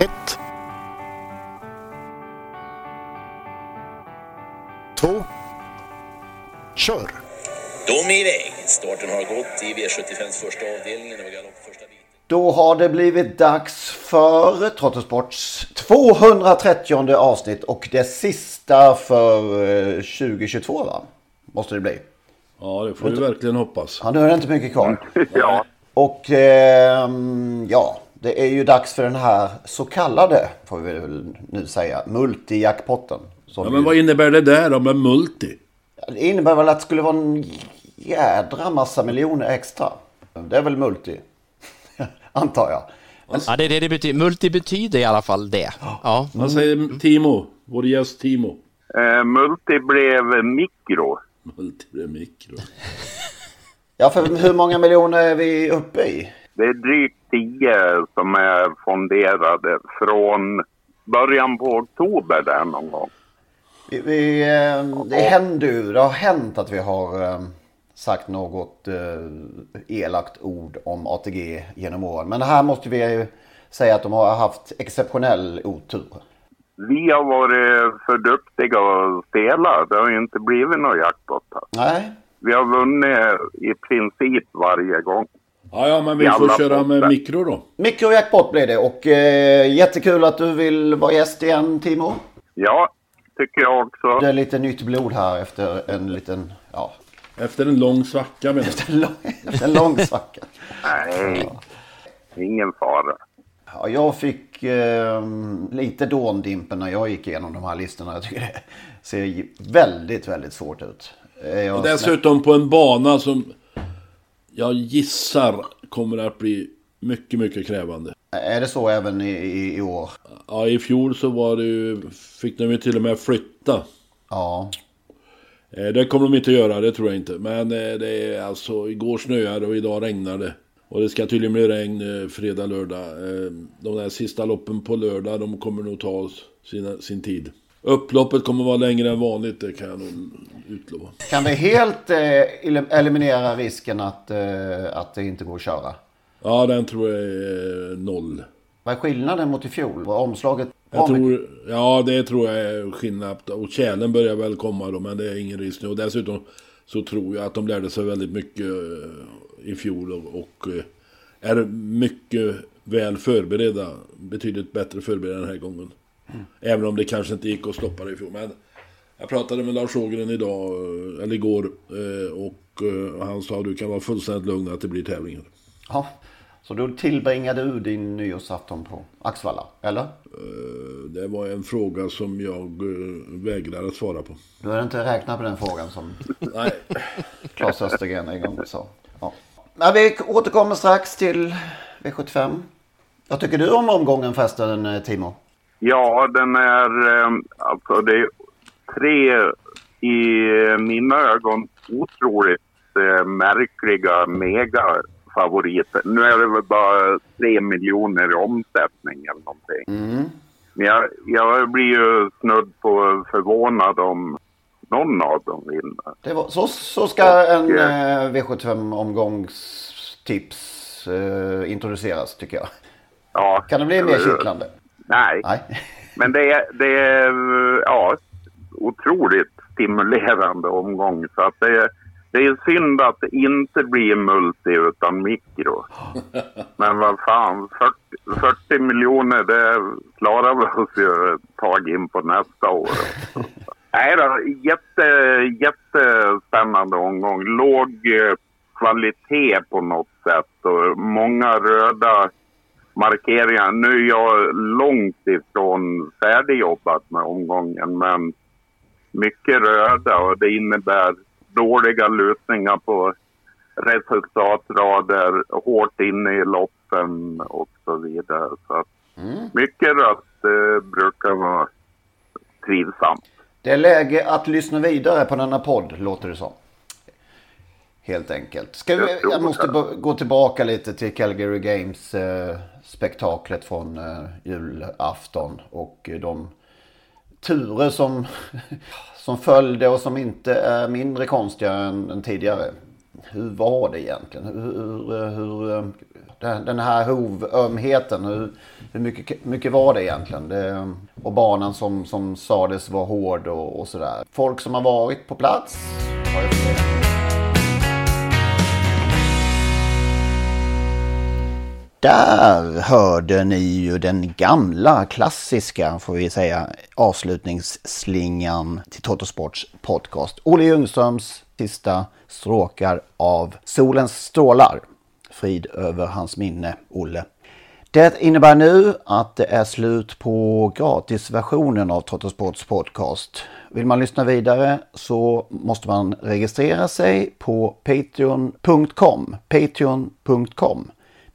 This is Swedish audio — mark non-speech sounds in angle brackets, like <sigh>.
Ett. Två. Kör! De är iväg. Starten har gått i V75s första avdelning. Det var galopp första biten. Då har det blivit dags för Trottosports 230 avsnitt och det sista för eh, 2022 va? Måste det bli. Ja, det får vi verkligen hoppas. Ja, nu är det inte mycket kvar. Ja, Och ehm, ja, det är ju dags för den här så kallade, får vi väl nu säga, multijackpotten. Ja, men vad innebär det där då med multi? Det innebär väl att det skulle vara en jädra massa miljoner extra. Det är väl multi, <laughs> antar jag. Ja, det är det det betyder. Multi betyder i alla fall det. Ja. Vad säger Timo? Vår gäst Timo. eh, multi blev mikro. Multi det är mikro. Ja, för hur många miljoner är vi uppe i? Det är drygt 10 som är fonderade från början på oktober där någon gång. Vi, vi, eh, det händer det har hänt att vi har eh, sagt något eh, elakt ord om ATG genom åren. Men här måste vi ju säga att de har haft exceptionell otur. Vi har varit för duktiga att spela. Det har ju inte blivit någon jackpot. Nej, Vi har vunnit i princip varje gång. Ja, ja, men vi Jävla får köra med potter. mikro då. mikrojackpot blir det och eh, jättekul att du vill vara gäst igen Timo. Ja, tycker jag också. Det är lite nytt blod här efter en liten, ja, Efter en lång svacka menar jag. en lång, <laughs> efter en lång svacka. Nej, ingen fara. Ja, jag fick eh, lite dåndimpen när jag gick igenom de här listorna. Jag tycker det ser väldigt, väldigt svårt ut. Eh, Jag Och dessutom på en bana som jag gissar kommer att bli mycket, mycket krävande. Är det så även i, i, i år? Ja, i fjol så var det ju, fick de ju till och med flytta. Ja. Eh, Det kommer de inte göra, det tror jag inte. Men eh, det är alltså, igår snöade och idag regnar det. Och det ska tydligen bli regn eh, fredag, lördag. De där sista loppen på lördag, de kommer nog ta sina, sin tid. Upploppet kommer vara längre än vanligt, det kan jag nog utlova. Kan vi helt eh, elim- eliminera risken att, eh, att det inte går att köra? Ja, den tror jag är noll. Vad är skillnaden mot i fjol? Var omslaget Jag tror, ja, det tror jag är skillnad. Och tjälen börjar väl komma då, men det är ingen risk nu. Och dessutom så tror jag att de lärde sig väldigt mycket eh, i fjol och, och eh, är mycket väl förberedda. Betydligt bättre förberedda den här gången. Även om det kanske inte gick att stoppa det i fjol. Men jag pratade med Lars Ågren idag, eh, eller igår, eh, och eh, han sa att du kan vara fullständigt lugn att det blir tävlingar. Ja. Så då tillbringade du din nyårsafton på Axvalla, eller? Det var en fråga som jag vägrar att svara på. Du har inte räknat på den frågan som <laughs> Nej. Claes Östergren en gång sa. Ja. Men vi återkommer strax till V75. Vad tycker du om omgången förresten, Timo? Ja, den är... eh, Alltså det är tre i mina ögon otroligt eh, märkliga megafavoriter. Nu är det väl bara tre miljoner i omsättning eller någonting. Men jag, jag blir ju snudd på förvånad om någon av dem vinner. Var, så, så ska en Och, eh, V75-omgångstips eh, introduceras tycker jag. Ja, Kan det bli mer kittlande? Nej. Nej. Men det är, det är ja, otroligt stimulerande omgång. Så att det, är, det är synd att det inte blir multi utan mikro. <laughs> Men vad fan, 40, 40 miljoner det klarar vi oss ju ett tag in på nästa år. <laughs> Nej då, jätte, jättespännande omgång. Låg eh, kvalitet på något sätt och många röda markeringar. Nu är jag långt ifrån färdigjobbat med omgången men mycket röda och det innebär dåliga lutningar på resultatrader hårt inne i loppen och så vidare. Så att mycket rött eh, brukar vara trivsamt. Det är läge att lyssna vidare på denna podd, låter det som. Helt enkelt. Ska vi, Jag måste gå tillbaka lite till Calgary Games eh, spektaklet från eh, julafton och eh, de turer som, <laughs> som följde och som inte är mindre konstiga än, än tidigare. Hur var det egentligen? Hur, hur, hur, eh, den- den här hovömheten, hur, hur mycket, mycket var det egentligen? Det, och banan som, som sades vara hård och, och sådär. Folk som har varit på plats har Där hörde ni ju den gamla klassiska, får vi säga, avslutningsslingan till Totosports podcast. Olle Ljungströms sista stråkar av Solens strålar. Frid över hans minne, Olle. Det innebär nu att det är slut på gratisversionen av Totosports podcast. Vill man lyssna vidare så måste man registrera sig på patreon.com. Patreon.com.